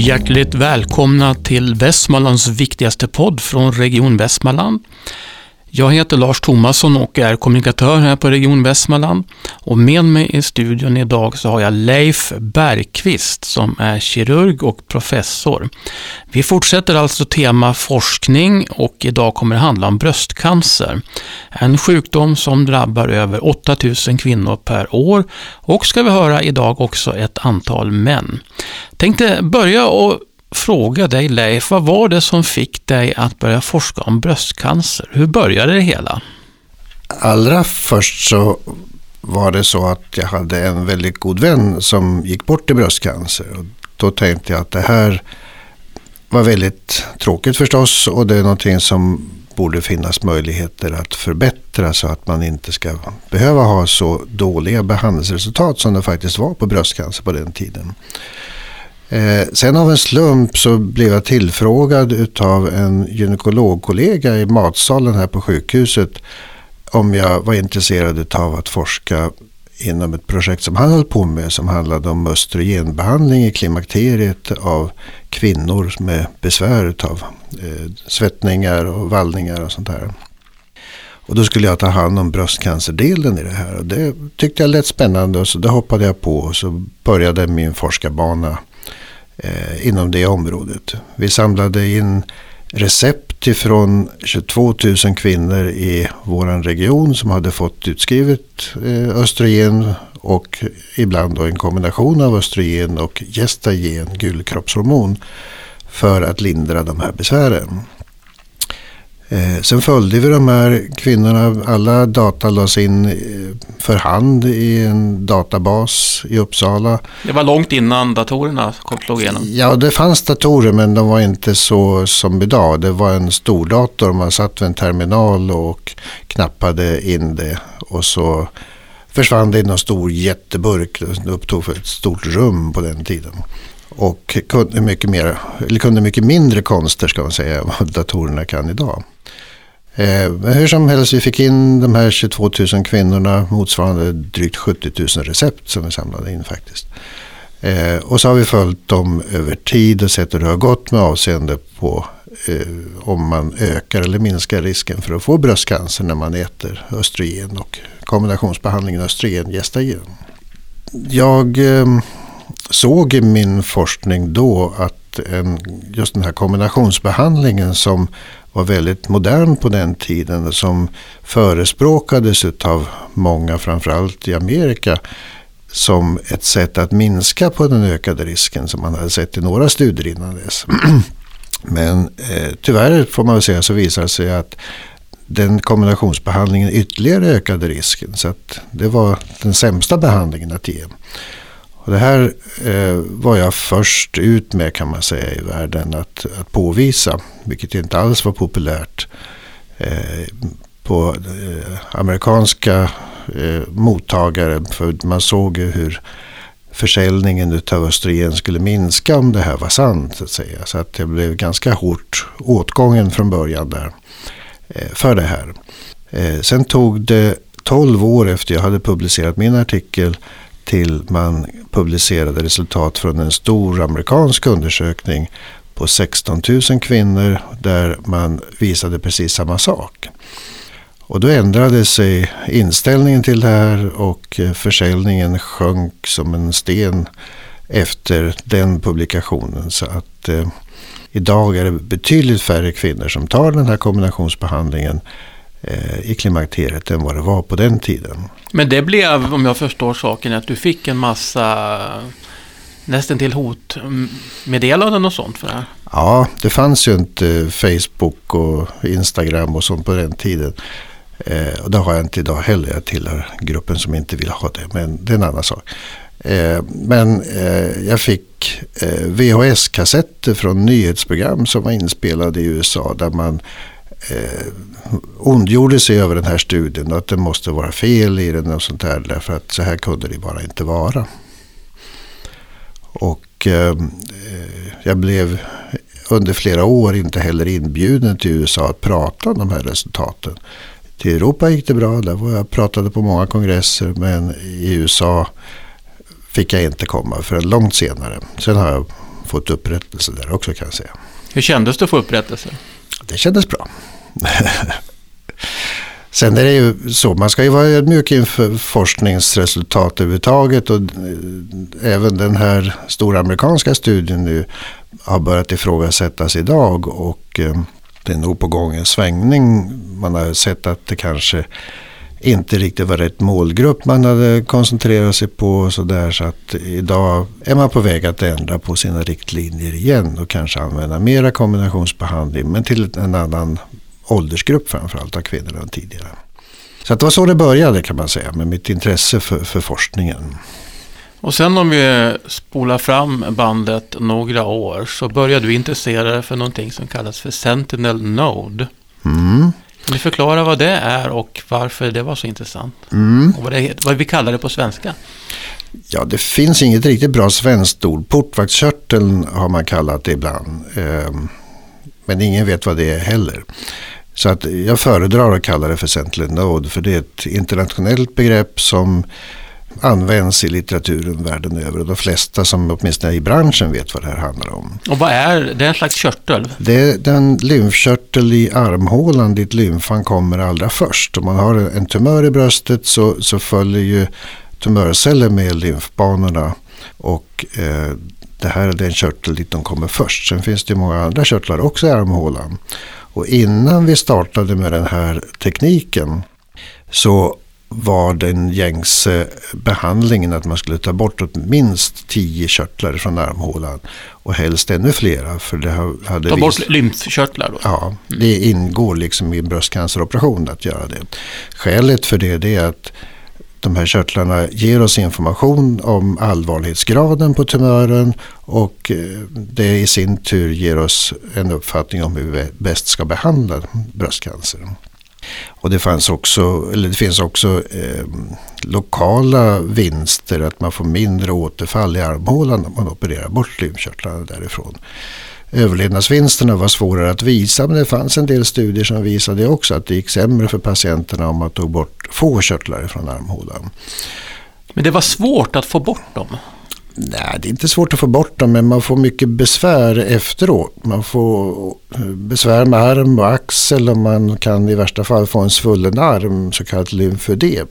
Hjärtligt välkomna till Västmanlands viktigaste podd från Region Västmanland. Jag heter Lars Thomasson och är kommunikatör här på Region Västmanland. Och med mig i studion idag så har jag Leif Bergqvist som är kirurg och professor. Vi fortsätter alltså tema forskning och idag kommer det handla om bröstcancer. En sjukdom som drabbar över 8000 kvinnor per år och ska vi höra idag också ett antal män. Tänkte börja och fråga dig Leif, vad var det som fick dig att börja forska om bröstcancer? Hur började det hela? Allra först så var det så att jag hade en väldigt god vän som gick bort i bröstcancer. Och då tänkte jag att det här var väldigt tråkigt förstås och det är någonting som borde finnas möjligheter att förbättra så att man inte ska behöva ha så dåliga behandlingsresultat som det faktiskt var på bröstcancer på den tiden. Eh, sen av en slump så blev jag tillfrågad av en gynekologkollega i matsalen här på sjukhuset om jag var intresserad av att forska inom ett projekt som han höll på med som handlade om östrogenbehandling i klimakteriet av kvinnor med besvär av eh, svettningar och vallningar och sånt där. Och då skulle jag ta hand om bröstcancerdelen i det här. Och det tyckte jag lät spännande och så det hoppade jag på och så började min forskarbana Eh, inom det området. Vi samlade in recept ifrån 22 000 kvinnor i vår region som hade fått utskrivet eh, östrogen och ibland då en kombination av östrogen och gestagen, gulkroppshormon, för att lindra de här besvären. Eh, sen följde vi de här kvinnorna. Alla data lades in eh, för hand i en databas i Uppsala. Det var långt innan datorerna slog igenom? Ja, det fanns datorer men de var inte så som idag. Det var en stor dator. Man satt vid en terminal och knappade in det. Och så försvann det i någon stor jätteburk. Det upptog för ett stort rum på den tiden. Och kunde mycket, mer, eller kunde mycket mindre konster ska man säga än vad datorerna kan idag. Eh, hur som helst, vi fick in de här 22 000 kvinnorna motsvarande drygt 70 000 recept som vi samlade in faktiskt. Eh, och så har vi följt dem över tid och sett hur det har gått med avseende på eh, om man ökar eller minskar risken för att få bröstcancer när man äter östrogen och kombinationsbehandlingen östrogen-gestagen. Jag eh, såg i min forskning då att en, just den här kombinationsbehandlingen som var väldigt modern på den tiden. Som förespråkades av många, framförallt i Amerika. Som ett sätt att minska på den ökade risken som man hade sett i några studier innan dess. Men eh, tyvärr får man väl säga så visar det sig att den kombinationsbehandlingen ytterligare ökade risken. Så att det var den sämsta behandlingen att ge. Och det här eh, var jag först ut med kan man säga i världen att, att påvisa. Vilket inte alls var populärt eh, på eh, amerikanska eh, mottagare. För man såg ju hur försäljningen av östrogen skulle minska om det här var sant. Så att säga. Så att jag blev ganska hårt åtgången från början där eh, för det här. Eh, sen tog det 12 år efter jag hade publicerat min artikel till man publicerade resultat från en stor amerikansk undersökning på 16 000 kvinnor där man visade precis samma sak. Och då ändrade sig inställningen till det här och eh, försäljningen sjönk som en sten efter den publikationen. Så att eh, idag är det betydligt färre kvinnor som tar den här kombinationsbehandlingen i klimakteriet än vad det var på den tiden. Men det blev, om jag förstår saken, att du fick en massa nästan till hotmeddelanden och sånt för det här? Ja, det fanns ju inte Facebook och Instagram och sånt på den tiden. Eh, och det har jag inte idag heller. Jag tillhör gruppen som inte vill ha det. Men det är en annan sak. Eh, men eh, jag fick eh, VHS-kassetter från nyhetsprogram som var inspelade i USA. Där man eh, ondgjorde sig över den här studien och att det måste vara fel i den och sånt där. Därför att så här kunde det bara inte vara. Och ehm, eh, jag blev under flera år inte heller inbjuden till USA att prata om de här resultaten. Till Europa gick det bra, där var jag pratade på många kongresser men i USA fick jag inte komma förrän långt senare. Sen har jag fått upprättelse där också kan jag säga. Hur kändes det att få upprättelse? Det kändes bra. Sen är det ju så, man ska ju vara ödmjuk inför forskningsresultat överhuvudtaget och eh, även den här stora amerikanska studien nu har börjat ifrågasättas idag och eh, det är nog på gång en svängning. Man har sett att det kanske inte riktigt var rätt målgrupp man hade koncentrerat sig på. Så, där, så att idag är man på väg att ändra på sina riktlinjer igen och kanske använda mera kombinationsbehandling men till en annan åldersgrupp framförallt av kvinnor än tidigare. Så det var så det började kan man säga med mitt intresse för, för forskningen. Och sen om vi spolar fram bandet några år så började du intressera dig för någonting som kallas för Sentinel Node. Mm. Kan du förklara vad det är och varför det var så intressant? Mm. Och vad, det, vad vi kallar det på svenska? Ja, det finns inget riktigt bra svenskt ord. Portvaktskörteln har man kallat det ibland. Ehm, men ingen vet vad det är heller. Så att jag föredrar att kalla det för Sentinel Node. För det är ett internationellt begrepp som används i litteraturen världen över. Och de flesta som åtminstone i branschen vet vad det här handlar om. Och vad är det? är en slags körtel? Det är den lymfkörtel i armhålan dit lymfan kommer allra först. Om man har en tumör i bröstet så, så följer ju tumörceller med lymfbanorna. Och eh, det här är den körtel dit de kommer först. Sen finns det många andra körtlar också i armhålan. Och innan vi startade med den här tekniken så var den gängse behandlingen att man skulle ta bort minst tio körtlar från armhålan. Och helst ännu flera. För det hade ta bort lymfkörtlar då? Ja, det ingår liksom i en bröstcanceroperation att göra det. Skälet för det är att de här körtlarna ger oss information om allvarlighetsgraden på tumören och eh, det i sin tur ger oss en uppfattning om hur vi bäst ska behandla bröstcancer. Och det, fanns också, eller det finns också eh, lokala vinster, att man får mindre återfall i armhålan när man opererar bort lymfkörtlarna därifrån. Överlevnadsvinsterna var svårare att visa men det fanns en del studier som visade också att det gick sämre för patienterna om man tog bort få körtlar från armhålan. Men det var svårt att få bort dem? Nej, det är inte svårt att få bort dem men man får mycket besvär efteråt. Man får eh, besvär med arm och axel och man kan i värsta fall få en svullen arm, så kallat lymfödem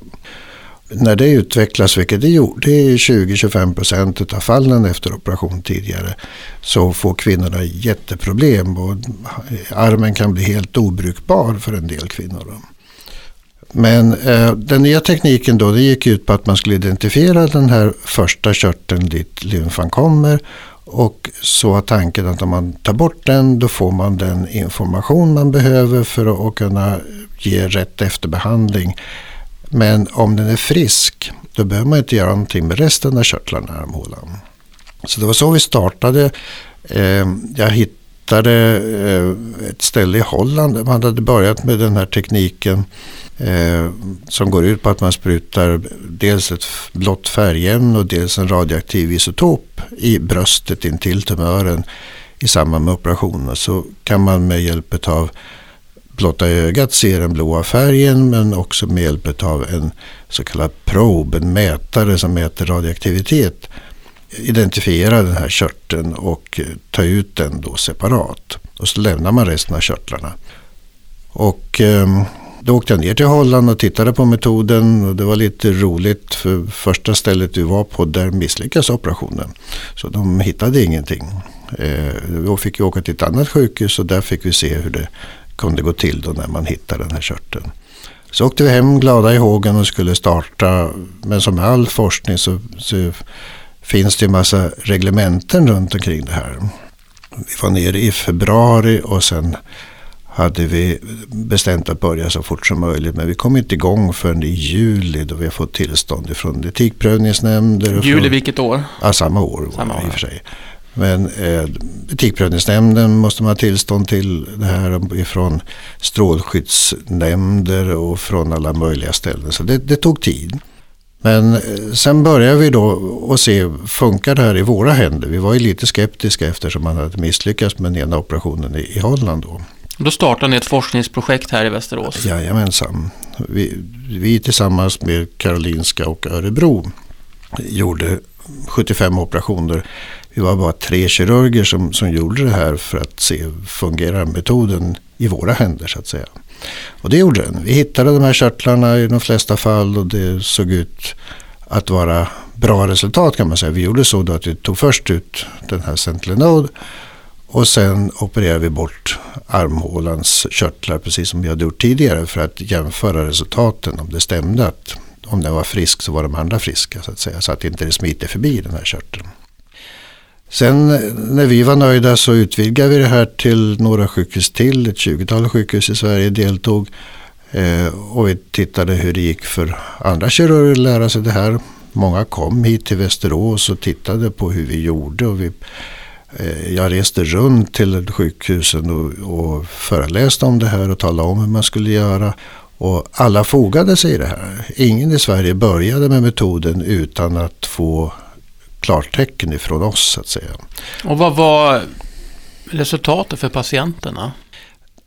när det utvecklas, vilket det gjorde i 20-25 procent av fallen efter operation tidigare, så får kvinnorna jätteproblem och armen kan bli helt obrukbar för en del kvinnor. Men eh, den nya tekniken då, det gick ut på att man skulle identifiera den här första körteln dit lymfan kommer och så var tanken att om man tar bort den då får man den information man behöver för att kunna ge rätt efterbehandling men om den är frisk, då behöver man inte göra någonting med resten av körtlarna i armhålan. Så det var så vi startade. Eh, jag hittade eh, ett ställe i Holland där man hade börjat med den här tekniken. Eh, som går ut på att man sprutar dels ett blått färgämne och dels en radioaktiv isotop i bröstet intill tumören i samband med operationen. Så kan man med hjälp av blotta ögat se den blåa färgen men också med hjälp av en så kallad probe, en mätare som mäter radioaktivitet identifiera den här körteln och ta ut den då separat. Och så lämnar man resten av körtlarna. Och eh, då åkte jag ner till Holland och tittade på metoden och det var lite roligt för första stället vi var på där misslyckades operationen. Så de hittade ingenting. Eh, då fick vi åka till ett annat sjukhus och där fick vi se hur det kunde gå till då när man hittade den här körteln. Så åkte vi hem glada i hågen och skulle starta. Men som all forskning så, så finns det en massa reglementen runt omkring det här. Vi var nere i februari och sen hade vi bestämt att börja så fort som möjligt. Men vi kom inte igång förrän i juli då vi har fått tillstånd från etikprövningsnämnder. Juli vilket år? Ja, samma år, samma år. i och för sig. Men eh, Etikprövningsnämnden måste man ha tillstånd till det här ifrån strålskyddsnämnder och från alla möjliga ställen. Så det, det tog tid. Men eh, sen började vi då och se, funkar det här i våra händer? Vi var ju lite skeptiska eftersom man hade misslyckats med den ena operationen i, i Holland då. Då startade ni ett forskningsprojekt här i Västerås? Jajamensan. Vi, vi tillsammans med Karolinska och Örebro gjorde 75 operationer vi var bara tre kirurger som, som gjorde det här för att se fungerar metoden i våra händer så att säga. Och det gjorde den. Vi hittade de här körtlarna i de flesta fall och det såg ut att vara bra resultat kan man säga. Vi gjorde så då att vi tog först ut den här Sentinel och sen opererade vi bort armhålans körtlar precis som vi hade gjort tidigare för att jämföra resultaten om det stämde att om den var frisk så var de andra friska så att säga. Så att inte det smiter förbi den här körteln. Sen eh, när vi var nöjda så utvidgade vi det här till några sjukhus till. Ett 20-tal sjukhus i Sverige deltog. Eh, och vi tittade hur det gick för andra kirurger att lära sig det här. Många kom hit till Västerås och tittade på hur vi gjorde. Och vi, eh, jag reste runt till sjukhusen och, och föreläste om det här och talade om hur man skulle göra. Och alla fogade sig i det här. Ingen i Sverige började med metoden utan att få klartecken ifrån oss så att säga. Och vad var resultatet för patienterna?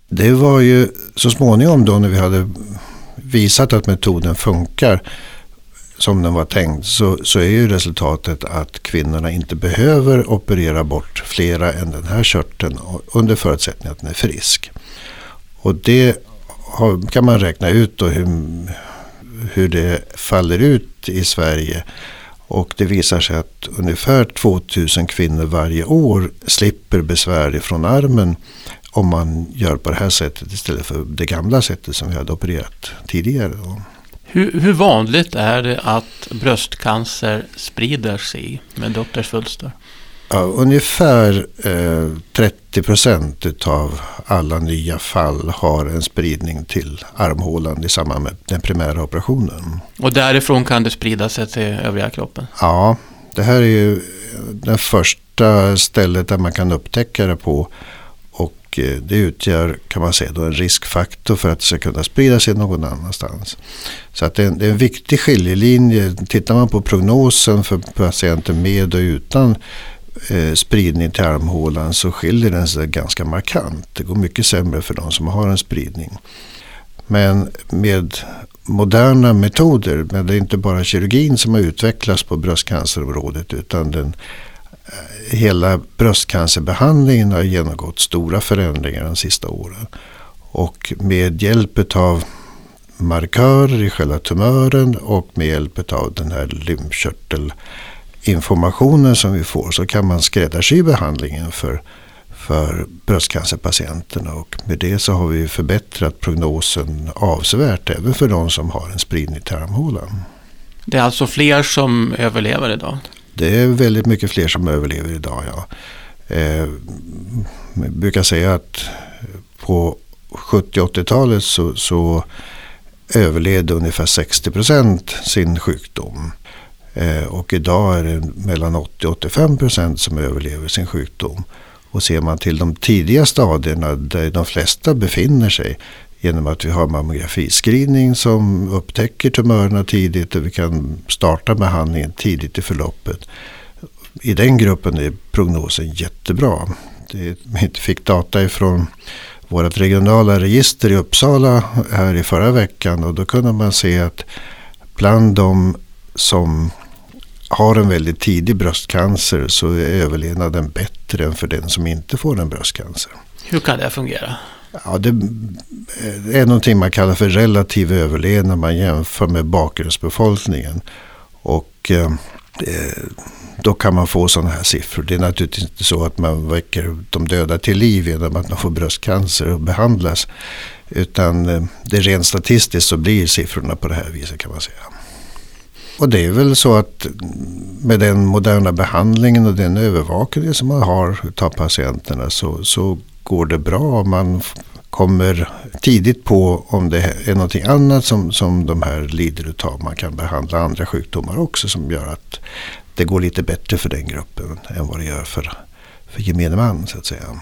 Det var ju så småningom då när vi hade visat att metoden funkar som den var tänkt så, så är ju resultatet att kvinnorna inte behöver operera bort flera än den här körteln under förutsättning att den är frisk. Och det har, kan man räkna ut då hur, hur det faller ut i Sverige och det visar sig att ungefär 2000 kvinnor varje år slipper besvär från armen om man gör på det här sättet istället för det gamla sättet som vi hade opererat tidigare. Hur, hur vanligt är det att bröstcancer sprider sig med doktorsvulster? Ja, ungefär eh, 30 procent av alla nya fall har en spridning till armhålan i samband med den primära operationen. Och därifrån kan det sprida sig till övriga kroppen? Ja, det här är ju det första stället där man kan upptäcka det på. Och eh, det utgör kan man säga då en riskfaktor för att det ska kunna sprida sig någon annanstans. Så att det är en, det är en viktig skiljelinje. Tittar man på prognosen för patienter med och utan eh, spridning till armhålan så skiljer den sig ganska markant. Det går mycket sämre för de som har en spridning. Men med moderna metoder, men det är inte bara kirurgin som har utvecklats på bröstcancerområdet utan den, eh, hela bröstcancerbehandlingen har genomgått stora förändringar de sista åren. Och med hjälp av markörer i själva tumören och med hjälp av den här lymfkörtel informationen som vi får så kan man skräddarsy behandlingen för, för bröstcancerpatienterna. Och med det så har vi förbättrat prognosen avsevärt även för de som har en spridning till armhålan. Det är alltså fler som överlever idag? Det är väldigt mycket fler som överlever idag, ja. Eh, jag brukar säga att på 70-80-talet så, så överlevde ungefär 60 procent sin sjukdom. Eh, och idag är det mellan 80-85 procent som överlever sin sjukdom. Och ser man till de tidiga stadierna där de flesta befinner sig genom att vi har mammografiscreening som upptäcker tumörerna tidigt och vi kan starta behandlingen tidigt i förloppet. I den gruppen är prognosen jättebra. vi fick data ifrån vårt regionala register i Uppsala här i förra veckan och då kunde man se att bland de som har en väldigt tidig bröstcancer så är överlevnaden bättre än för den som inte får en bröstcancer. Hur kan det fungera? Ja, det är någonting man kallar för relativ överlevnad. Man jämför med bakgrundsbefolkningen. Och eh, då kan man få sådana här siffror. Det är naturligtvis inte så att man väcker de döda till liv genom att de får bröstcancer och behandlas. Utan eh, det är rent statistiskt så blir siffrorna på det här viset kan man säga. Och det är väl så att med den moderna behandlingen och den övervakning som man har av patienterna så, så går det bra. Man kommer tidigt på om det är någonting annat som, som de här lider utav. Man kan behandla andra sjukdomar också som gör att det går lite bättre för den gruppen än vad det gör för, för gemene man så att säga.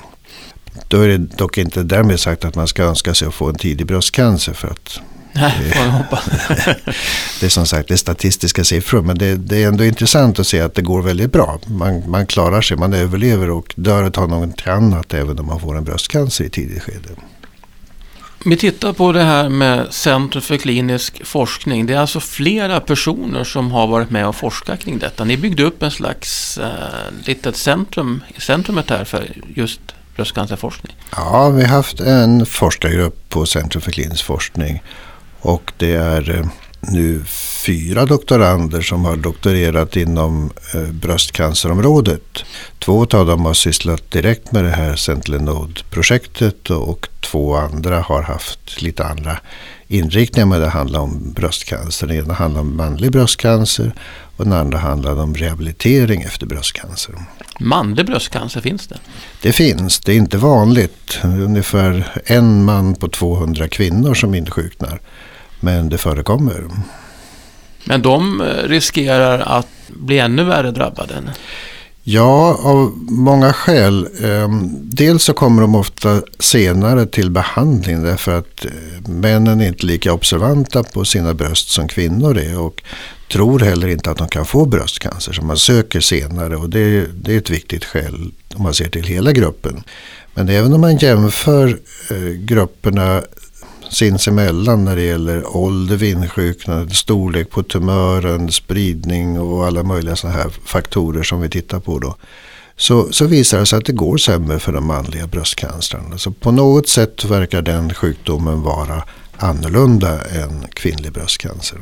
Då är det dock inte därmed sagt att man ska önska sig att få en tidig bröstcancer för att Nej, får jag hoppas. det är som sagt det är statistiska siffror men det, det, är ändå intressant att se att det går väldigt bra. Man, man klarar sig, man överlever och dör av något annat även om man får en bröstcancer i tidigt skede. Vi tittar på det här med Centrum för klinisk forskning. Det är alltså flera personer som har varit med och forskat kring detta. Ni byggde upp en slags eh, litet centrum, centrumet här för just bröstcancerforskning. Ja, vi har haft en forskargrupp på Centrum för klinisk forskning. Och det är eh, nu fyra doktorander som har doktorerat inom eh, bröstcancerområdet. Två av dem har sysslat direkt med det här Sentinel-Node-projektet och två andra har haft lite andra inriktningar. Men det handlar om bröstcancer. Den ena handlar om manlig bröstcancer och den andra handlar om rehabilitering efter bröstcancer. Manlig bröstcancer finns det? Det finns, det är inte vanligt. Ungefär en man på 200 kvinnor som insjuknar. Men det förekommer. Men de eh, riskerar att bli ännu värre drabbade? Ja, av många skäl. Ehm, dels så kommer de ofta senare till behandling därför att eh, männen är inte lika observanta på sina bröst som kvinnor är och tror heller inte att de kan få bröstcancer så man söker senare och det, det är ett viktigt skäl om man ser till hela gruppen. Men även om man jämför eh, grupperna sinsemellan när det gäller ålder vid insjuknande, storlek på tumören, spridning och alla möjliga sådana här faktorer som vi tittar på då. Så, så visar det sig att det går sämre för de manliga bröstcancerna. Så på något sätt verkar den sjukdomen vara annorlunda än kvinnlig bröstcancer.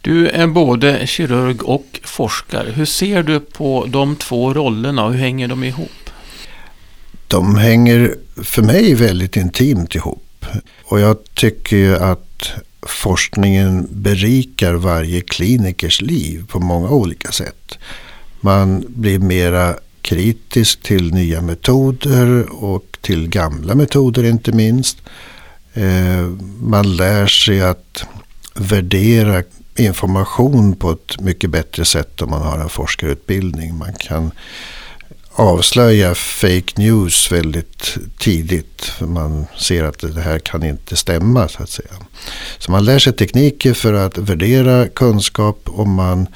Du är både kirurg och forskare. Hur ser du på de två rollerna och hur hänger de ihop? De hänger för mig väldigt intimt ihop. Och jag tycker ju att forskningen berikar varje klinikers liv på många olika sätt. Man blir mera kritisk till nya metoder och till gamla metoder inte minst. Eh, man lär sig att värdera information på ett mycket bättre sätt om man har en forskarutbildning. Man kan avslöja fake news väldigt tidigt. Man ser att det här kan inte stämma så att säga. Så man lär sig tekniker för att värdera kunskap och man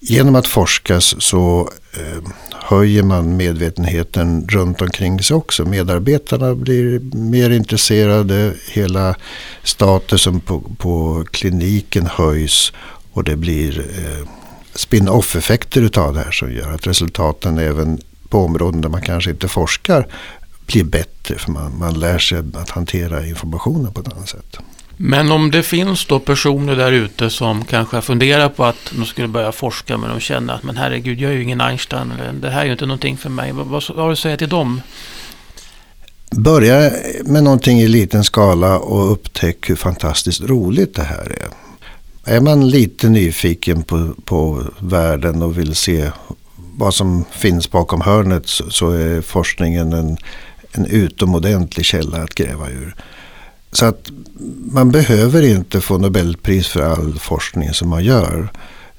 genom att forskas så eh, höjer man medvetenheten runt omkring sig också. Medarbetarna blir mer intresserade, hela statusen på, på kliniken höjs och det blir eh, spin-off effekter utav det här som gör att resultaten även på områden där man kanske inte forskar blir bättre. För man, man lär sig att hantera informationen på ett annat sätt. Men om det finns då personer där ute som kanske funderar på att de skulle börja forska men de känner att men herregud jag är ju ingen Einstein. Eller, det här är ju inte någonting för mig. Vad, vad har du att säga till dem? Börja med någonting i liten skala och upptäck hur fantastiskt roligt det här är. Är man lite nyfiken på, på världen och vill se vad som finns bakom hörnet så, så är forskningen en, en utomordentlig källa att gräva ur. Så att man behöver inte få Nobelpris för all forskning som man gör.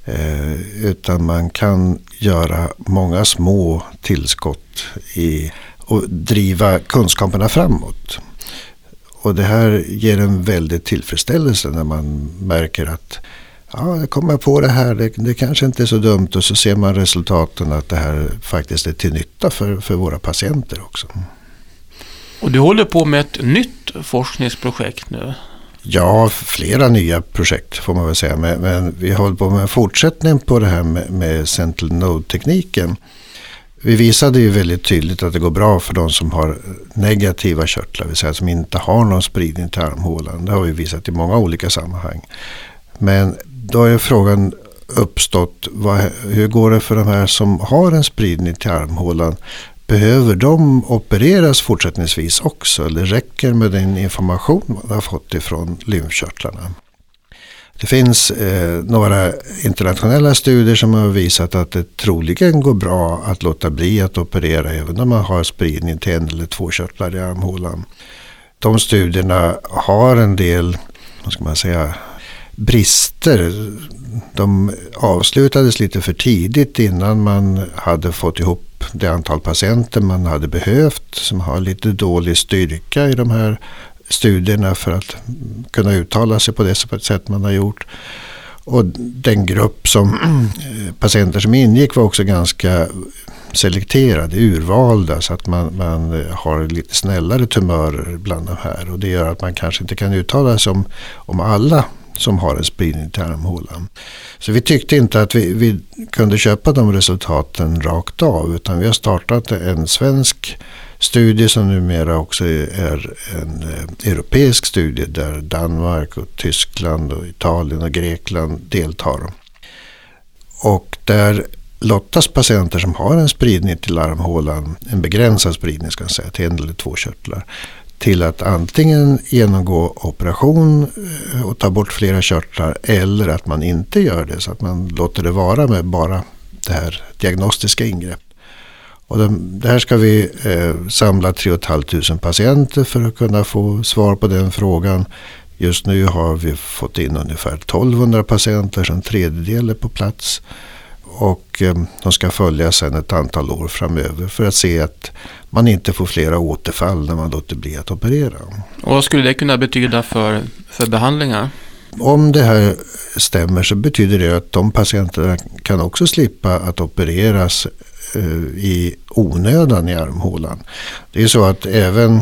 Eh, utan man kan göra många små tillskott i, och driva kunskaperna framåt. Och det här ger en väldig tillfredsställelse när man märker att ja, jag kommer på det här, det, det, kanske inte är så dumt och så ser man resultaten att det här faktiskt är till nytta för, för våra patienter också. Och du håller på med ett nytt forskningsprojekt nu? Ja, flera nya projekt får man väl säga. Men, men vi håller på med en fortsättning på det här med, med Sentinel Node-tekniken. Vi visade ju väldigt tydligt att det går bra för de som har negativa körtlar, vill säga som inte har någon spridning till armhålan. Det har vi visat i många olika sammanhang. Men då är frågan uppstått, vad, hur går det för de här som har en spridning till armhålan? Behöver de opereras fortsättningsvis också eller räcker med den information man har fått ifrån lymfkörtlarna? Det finns eh, några internationella studier som har visat att det troligen går bra att låta bli att operera även om man har spridning till en eller två körtlar i armhålan. De studierna har en del, vad ska man säga, brister. De avslutades lite för tidigt innan man hade fått ihop det antal patienter man hade behövt. Som har lite dålig styrka i de här studierna för att kunna uttala sig på det sätt man har gjort. Och den grupp som eh, patienter som ingick var också ganska selekterade, urvalda så att man, man eh, har lite snällare tumörer bland de här. Och det gör att man kanske inte kan uttala sig om, om alla som har en spridning till armhålan. Så vi tyckte inte att vi, vi kunde köpa de resultaten rakt av utan vi har startat en svensk studie som numera också är en eh, europeisk studie där Danmark och Tyskland och Italien och Grekland deltar. Och där lottas patienter som har en spridning till armhålan, en begränsad spridning ska jag säga, till en eller två körtlar till att antingen genomgå operation eh, och ta bort flera körtlar eller att man inte gör det så att man låter det vara med bara det här diagnostiska ingreppet. Och det här ska vi eh, samla 3 500 patienter för att kunna få svar på den frågan. Just nu har vi fått in ungefär 1200 patienter, så en tredjedel är på plats. Och eh, de ska följas sedan ett antal år framöver för att se att man inte får flera återfall när man låter bli att operera. Och vad skulle det kunna betyda för, för behandlingar? Om det här stämmer så betyder det att de patienterna kan också slippa att opereras eh, i onödan i armhålan. Det är så att även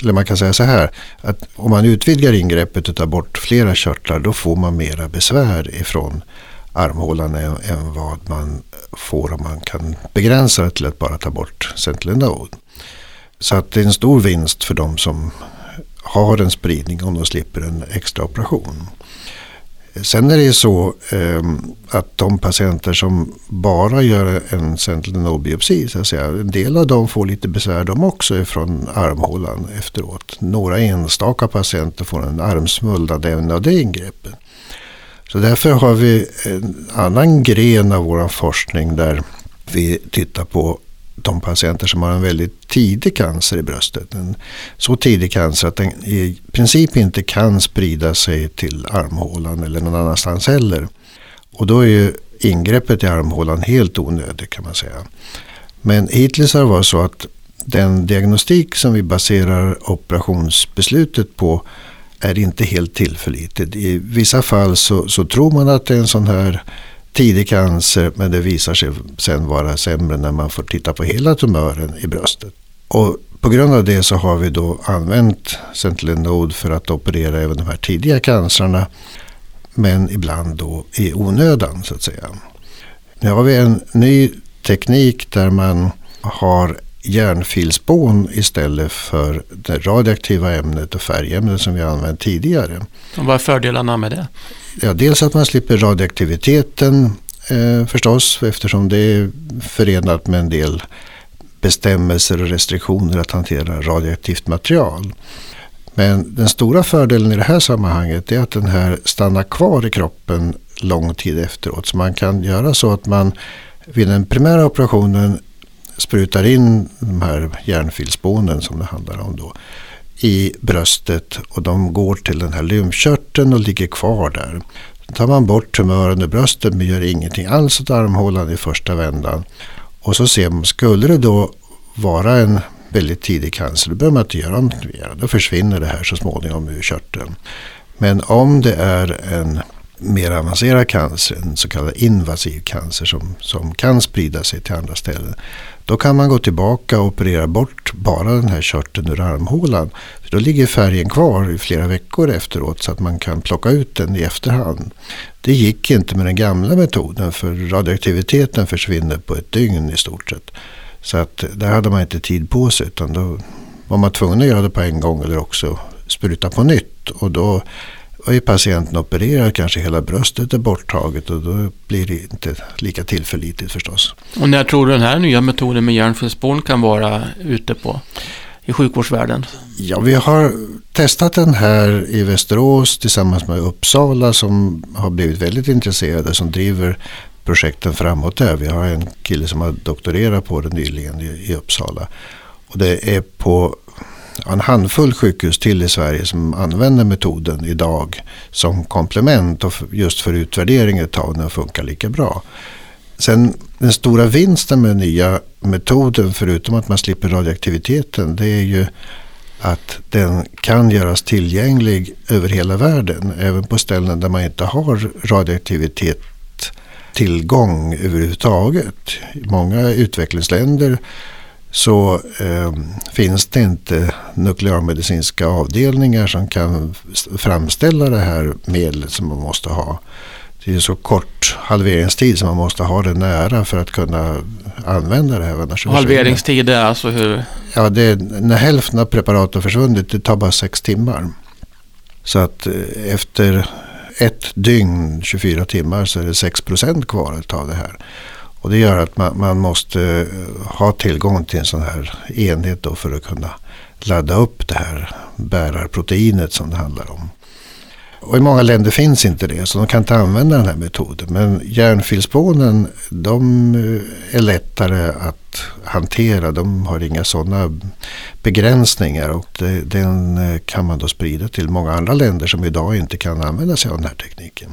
eller man kan säga så här, att om man utvidgar ingreppet och tar bort flera körtlar då får man mera besvär ifrån armhålan än, än vad man får om man kan begränsa det till att bara ta bort sentinel node. Så att det är en stor vinst för de som har en spridning om de slipper en extra operation. Sen är det ju så eh, att de patienter som bara gör en sentinel biopsi så att säga, en del av dem får lite besvär de också från armhålan efteråt. Några enstaka patienter får en armsvullnad även av det ingreppet. Så därför har vi en annan gren av vår forskning där vi tittar på de patienter som har en väldigt tidig cancer i bröstet. En så tidig cancer att den i princip inte kan sprida sig till armhålan eller någon annanstans heller. Och då är ju ingreppet i armhålan helt onödigt kan man säga. Men hittills har det varit så att den diagnostik som vi baserar operationsbeslutet på är inte helt tillförlitligt. I vissa fall så, så tror man att det är en sån här tidig cancer men det visar sig sen vara sämre när man får titta på hela tumören i bröstet. Och på grund av det så har vi då använt Sentinel för att operera även de här tidiga cancerna. Men ibland då i onödan så att säga. Nu har vi en ny teknik där man har järnfilspån istället för det radioaktiva ämnet och färgämnet som vi använt tidigare. Och vad är fördelarna med det? Ja, dels att man slipper radioaktiviteten eh, förstås eftersom det är förenat med en del bestämmelser och restriktioner att hantera radioaktivt material. Men den stora fördelen i det här sammanhanget är att den här stannar kvar i kroppen lång tid efteråt. Så man kan göra så att man vid den primära operationen sprutar in de här järnfilspånen som det handlar om då i bröstet och de går till den här lymfkörteln och ligger kvar där. Då tar man bort tumören i bröstet men gör ingenting alls åt armhålan i första vändan. Och så ser man, skulle det då vara en väldigt tidig cancer, då behöver man inte göra något mer. Då försvinner det här så småningom ur körteln. Men om det är en mer avancerad cancer, en så kallad invasiv cancer som, som kan sprida sig till andra ställen. Då kan man gå tillbaka och operera bort bara den här körteln ur armhålan. För då ligger färgen kvar i flera veckor efteråt så att man kan plocka ut den i efterhand. Det gick inte med den gamla metoden för radioaktiviteten försvinner på ett dygn i stort sett. Så att där hade man inte tid på sig utan då var man tvungen att göra det på en gång eller också spruta på nytt. Och då är patienten opererad kanske hela bröstet är borttaget och då blir det inte lika tillförlitligt förstås. Och när tror du den här nya metoden med hjärnfelsspån kan vara ute på i sjukvårdsvärlden? Ja, vi har testat den här i Västerås tillsammans med Uppsala som har blivit väldigt intresserade som driver projekten framåt där. Vi har en kille som har doktorerat på det nyligen i, i Uppsala. Och det är på en handfull sjukhus till i Sverige som använder metoden idag som komplement och just för utvärdering ett tag den funkar lika bra. Sen den stora vinsten med den nya metoden förutom att man slipper radioaktiviteten det är ju att den kan göras tillgänglig över hela världen. Även på ställen där man inte har radioaktivitet tillgång överhuvudtaget. I många utvecklingsländer så eh, finns det inte nukleärmedicinska avdelningar som kan framställa det här medlet som man måste ha. Det är så kort halveringstid som man måste ha det nära för att kunna använda det här. halveringstid är alltså hur? Ja, det är, när hälften av preparatet har försvunnit, det tar bara sex timmar. Så att eh, efter ett dygn, 24 timmar, så är det 6 procent kvar av det här. Och det gör att man, man, måste eh, ha tillgång till en sån här enhet då för att kunna ladda upp det här bärarproteinet som det handlar om. Och i många länder finns inte det, så de kan inte använda den här metoden. Men järnfilspånen, de eh, är lättare att hantera. De har inga sådana begränsningar och det, den eh, kan man då sprida till många andra länder som idag inte kan använda sig av den här tekniken.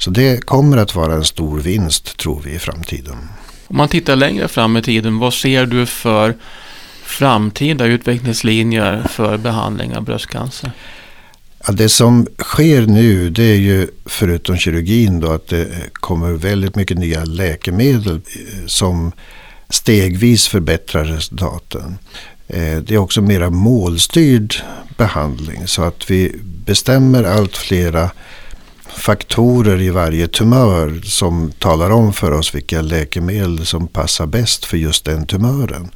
Så det kommer att vara en stor vinst tror vi i framtiden. Om man tittar längre fram i tiden, vad ser du för framtida utvecklingslinjer för behandling av bröstcancer? Ja, det som sker nu det är ju förutom kirurgin då att det kommer väldigt mycket nya läkemedel eh, som stegvis förbättrar resultaten. Eh, det är också mera målstyrd behandling så att vi bestämmer allt flera faktorer i varje tumör som talar om för oss vilka läkemedel som passar bäst för just den tumören.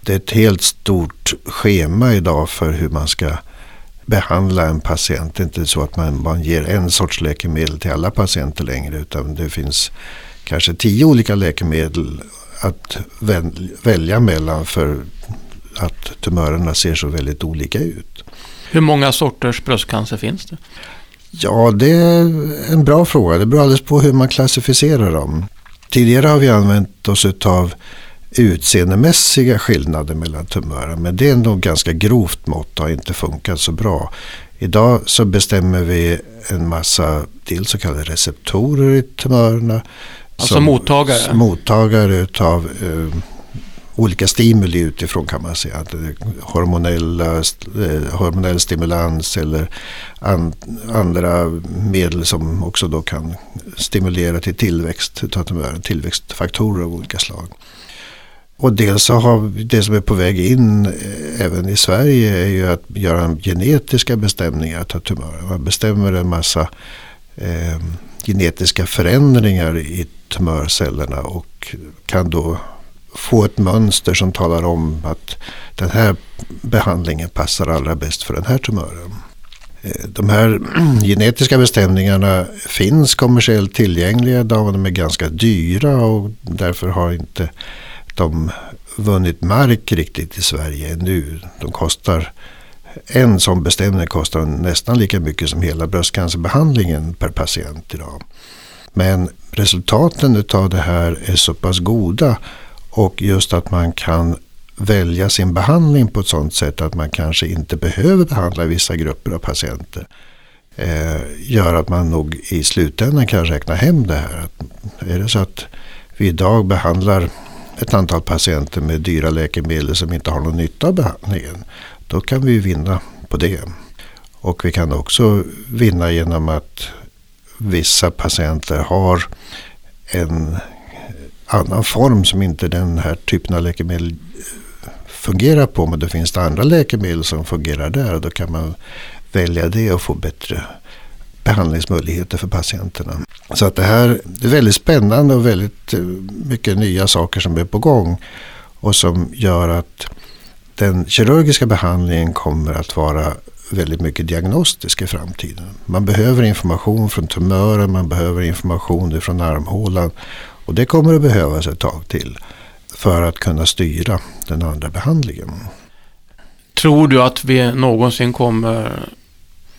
Det är ett helt stort schema idag för hur man ska behandla en patient. Det är inte så att man, man ger en sorts läkemedel till alla patienter längre utan det finns kanske tio olika läkemedel att välja mellan för att tumörerna ser så väldigt olika ut. Hur många sorters bröstcancer finns det? Ja, det är en bra fråga. Det beror alldeles på hur man klassificerar dem. Tidigare har vi använt oss av utseendemässiga skillnader mellan tumörer. Men det är nog ganska grovt mått och har inte funkat så bra. Idag så bestämmer vi en massa dels så kallade receptorer i tumörerna. Alltså mottagare? Mottagare utav eh, olika stimuli utifrån kan man säga. Eh, hormonella, eh, hormonell stimulans eller an, andra medel som också då kan stimulera till tillväxt av tumören. Tillväxtfaktorer av olika slag. Och dels så har vi det som är på väg in eh, även i Sverige är ju att göra genetiska bestämningar av tumörer. Man bestämmer en massa eh, genetiska förändringar i tumörcellerna och kan då få ett mönster som talar om att den här behandlingen passar allra bäst för den här tumören. Eh, de här genetiska bestämningarna finns kommersiellt tillgängliga. De är ganska dyra och därför har inte de vunnit mark riktigt i Sverige nu. De kostar, en sån bestämning kostar nästan lika mycket som hela bröstcancerbehandlingen per patient idag. Men resultaten av det här är så pass goda och just att man kan välja sin behandling på ett sådant sätt att man kanske inte behöver behandla vissa grupper av patienter. Eh, gör att man nog i slutändan kan räkna hem det här. Är det så att vi idag behandlar ett antal patienter med dyra läkemedel som inte har någon nytta av behandlingen. Då kan vi vinna på det. Och vi kan också vinna genom att vissa patienter har en annan form som inte den här typen av läkemedel eh, fungerar på. Men då finns det andra läkemedel som fungerar där och då kan man välja det och få bättre behandlingsmöjligheter för patienterna. Så att det här det är väldigt spännande och väldigt eh, mycket nya saker som är på gång. Och som gör att den kirurgiska behandlingen kommer att vara väldigt mycket diagnostisk i framtiden. Man behöver information från tumören, man behöver information från armhålan. Och det kommer att behövas ett tag till för att kunna styra den andra behandlingen. Tror du att vi någonsin kommer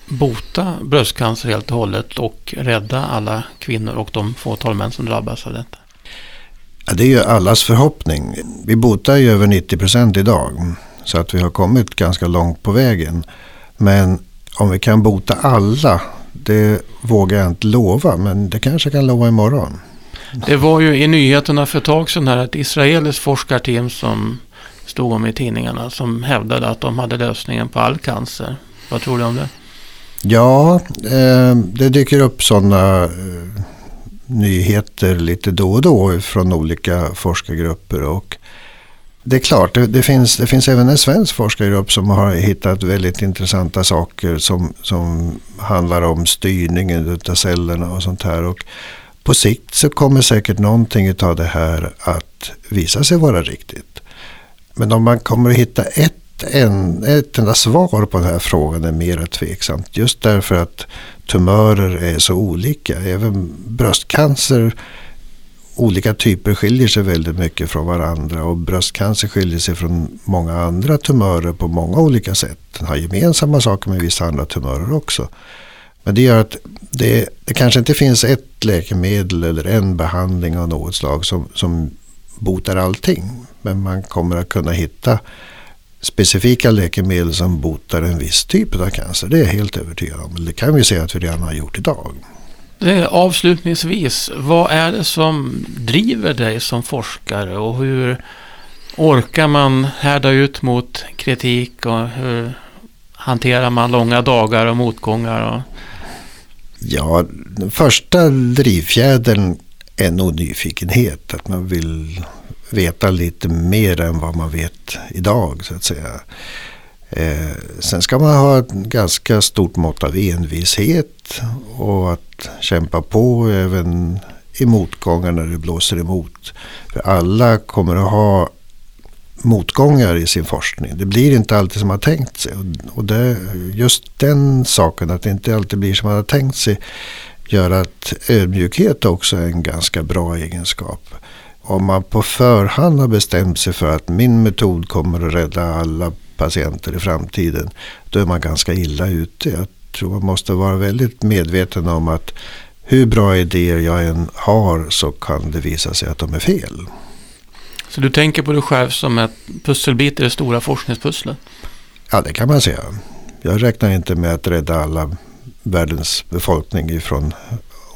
bota bröstcancer helt och hållet och rädda alla kvinnor och de fåtal män som drabbas av detta? Ja, det är ju allas förhoppning. Vi botar ju över 90 procent idag. Så att vi har kommit ganska långt på vägen. Men om vi kan bota alla, det vågar jag inte lova. Men det kanske jag kan lova imorgon. Det var ju i nyheterna för ett tag sedan här ett israeliskt forskarteam som stod om i tidningarna som hävdade att de hade lösningen på all cancer. Vad tror du om det? Ja, eh, det dyker upp sådana eh, nyheter lite då och då från olika forskargrupper. Och det är klart, det, det, finns, det finns även en svensk forskargrupp som har hittat väldigt intressanta saker som, som handlar om styrningen av cellerna och sånt här. Och på sikt så kommer säkert någonting av det här att visa sig vara riktigt. Men om man kommer att hitta ett en, ett enda svar på den här frågan är mer tveksamt. Just därför att tumörer är så olika. Även bröstcancer, olika typer skiljer sig väldigt mycket från varandra. Och bröstcancer skiljer sig från många andra tumörer på många olika sätt. Den har gemensamma saker med vissa andra tumörer också. Men det gör att det, det kanske inte finns ett läkemedel eller en behandling av något slag som, som botar allting. Men man kommer att kunna hitta specifika läkemedel som botar en viss typ av cancer. Det är jag helt övertygad om. Det kan vi säga att vi redan har gjort idag. Eh, avslutningsvis, vad är det som driver dig som forskare och hur orkar man härda ut mot kritik och hur hanterar man långa dagar och motgångar? Och... Ja, den första drivfjädern är nog nyfikenhet. Att man vill veta lite mer än vad man vet idag så att säga. Eh, sen ska man ha ett ganska stort mått av envishet och att kämpa på även i motgångar när det blåser emot. För alla kommer att ha motgångar i sin forskning. Det blir inte alltid som man har tänkt sig. Och det, just den saken, att det inte alltid blir som man har tänkt sig, gör att ödmjukhet också är en ganska bra egenskap om man på förhand har bestämt sig för att min metod kommer att rädda alla patienter i framtiden. Då är man ganska illa ute. Jag tror man måste vara väldigt medveten om att hur bra idéer jag än har så kan det visa sig att de är fel. Så du tänker på dig själv som ett pusselbit i det stora forskningspusslet? Ja, det kan man säga. Jag räknar inte med att rädda alla världens befolkning ifrån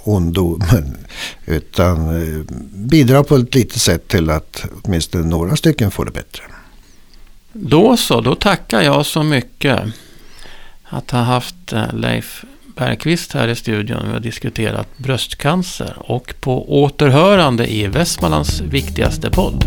ondo. Utan eh, bidra på ett litet sätt till att åtminstone några stycken får det bättre. Då så, då tackar jag så mycket att ha haft eh, Leif Bergqvist här i studion. Vi har diskuterat bröstcancer och på återhörande i Västmanlands viktigaste podd.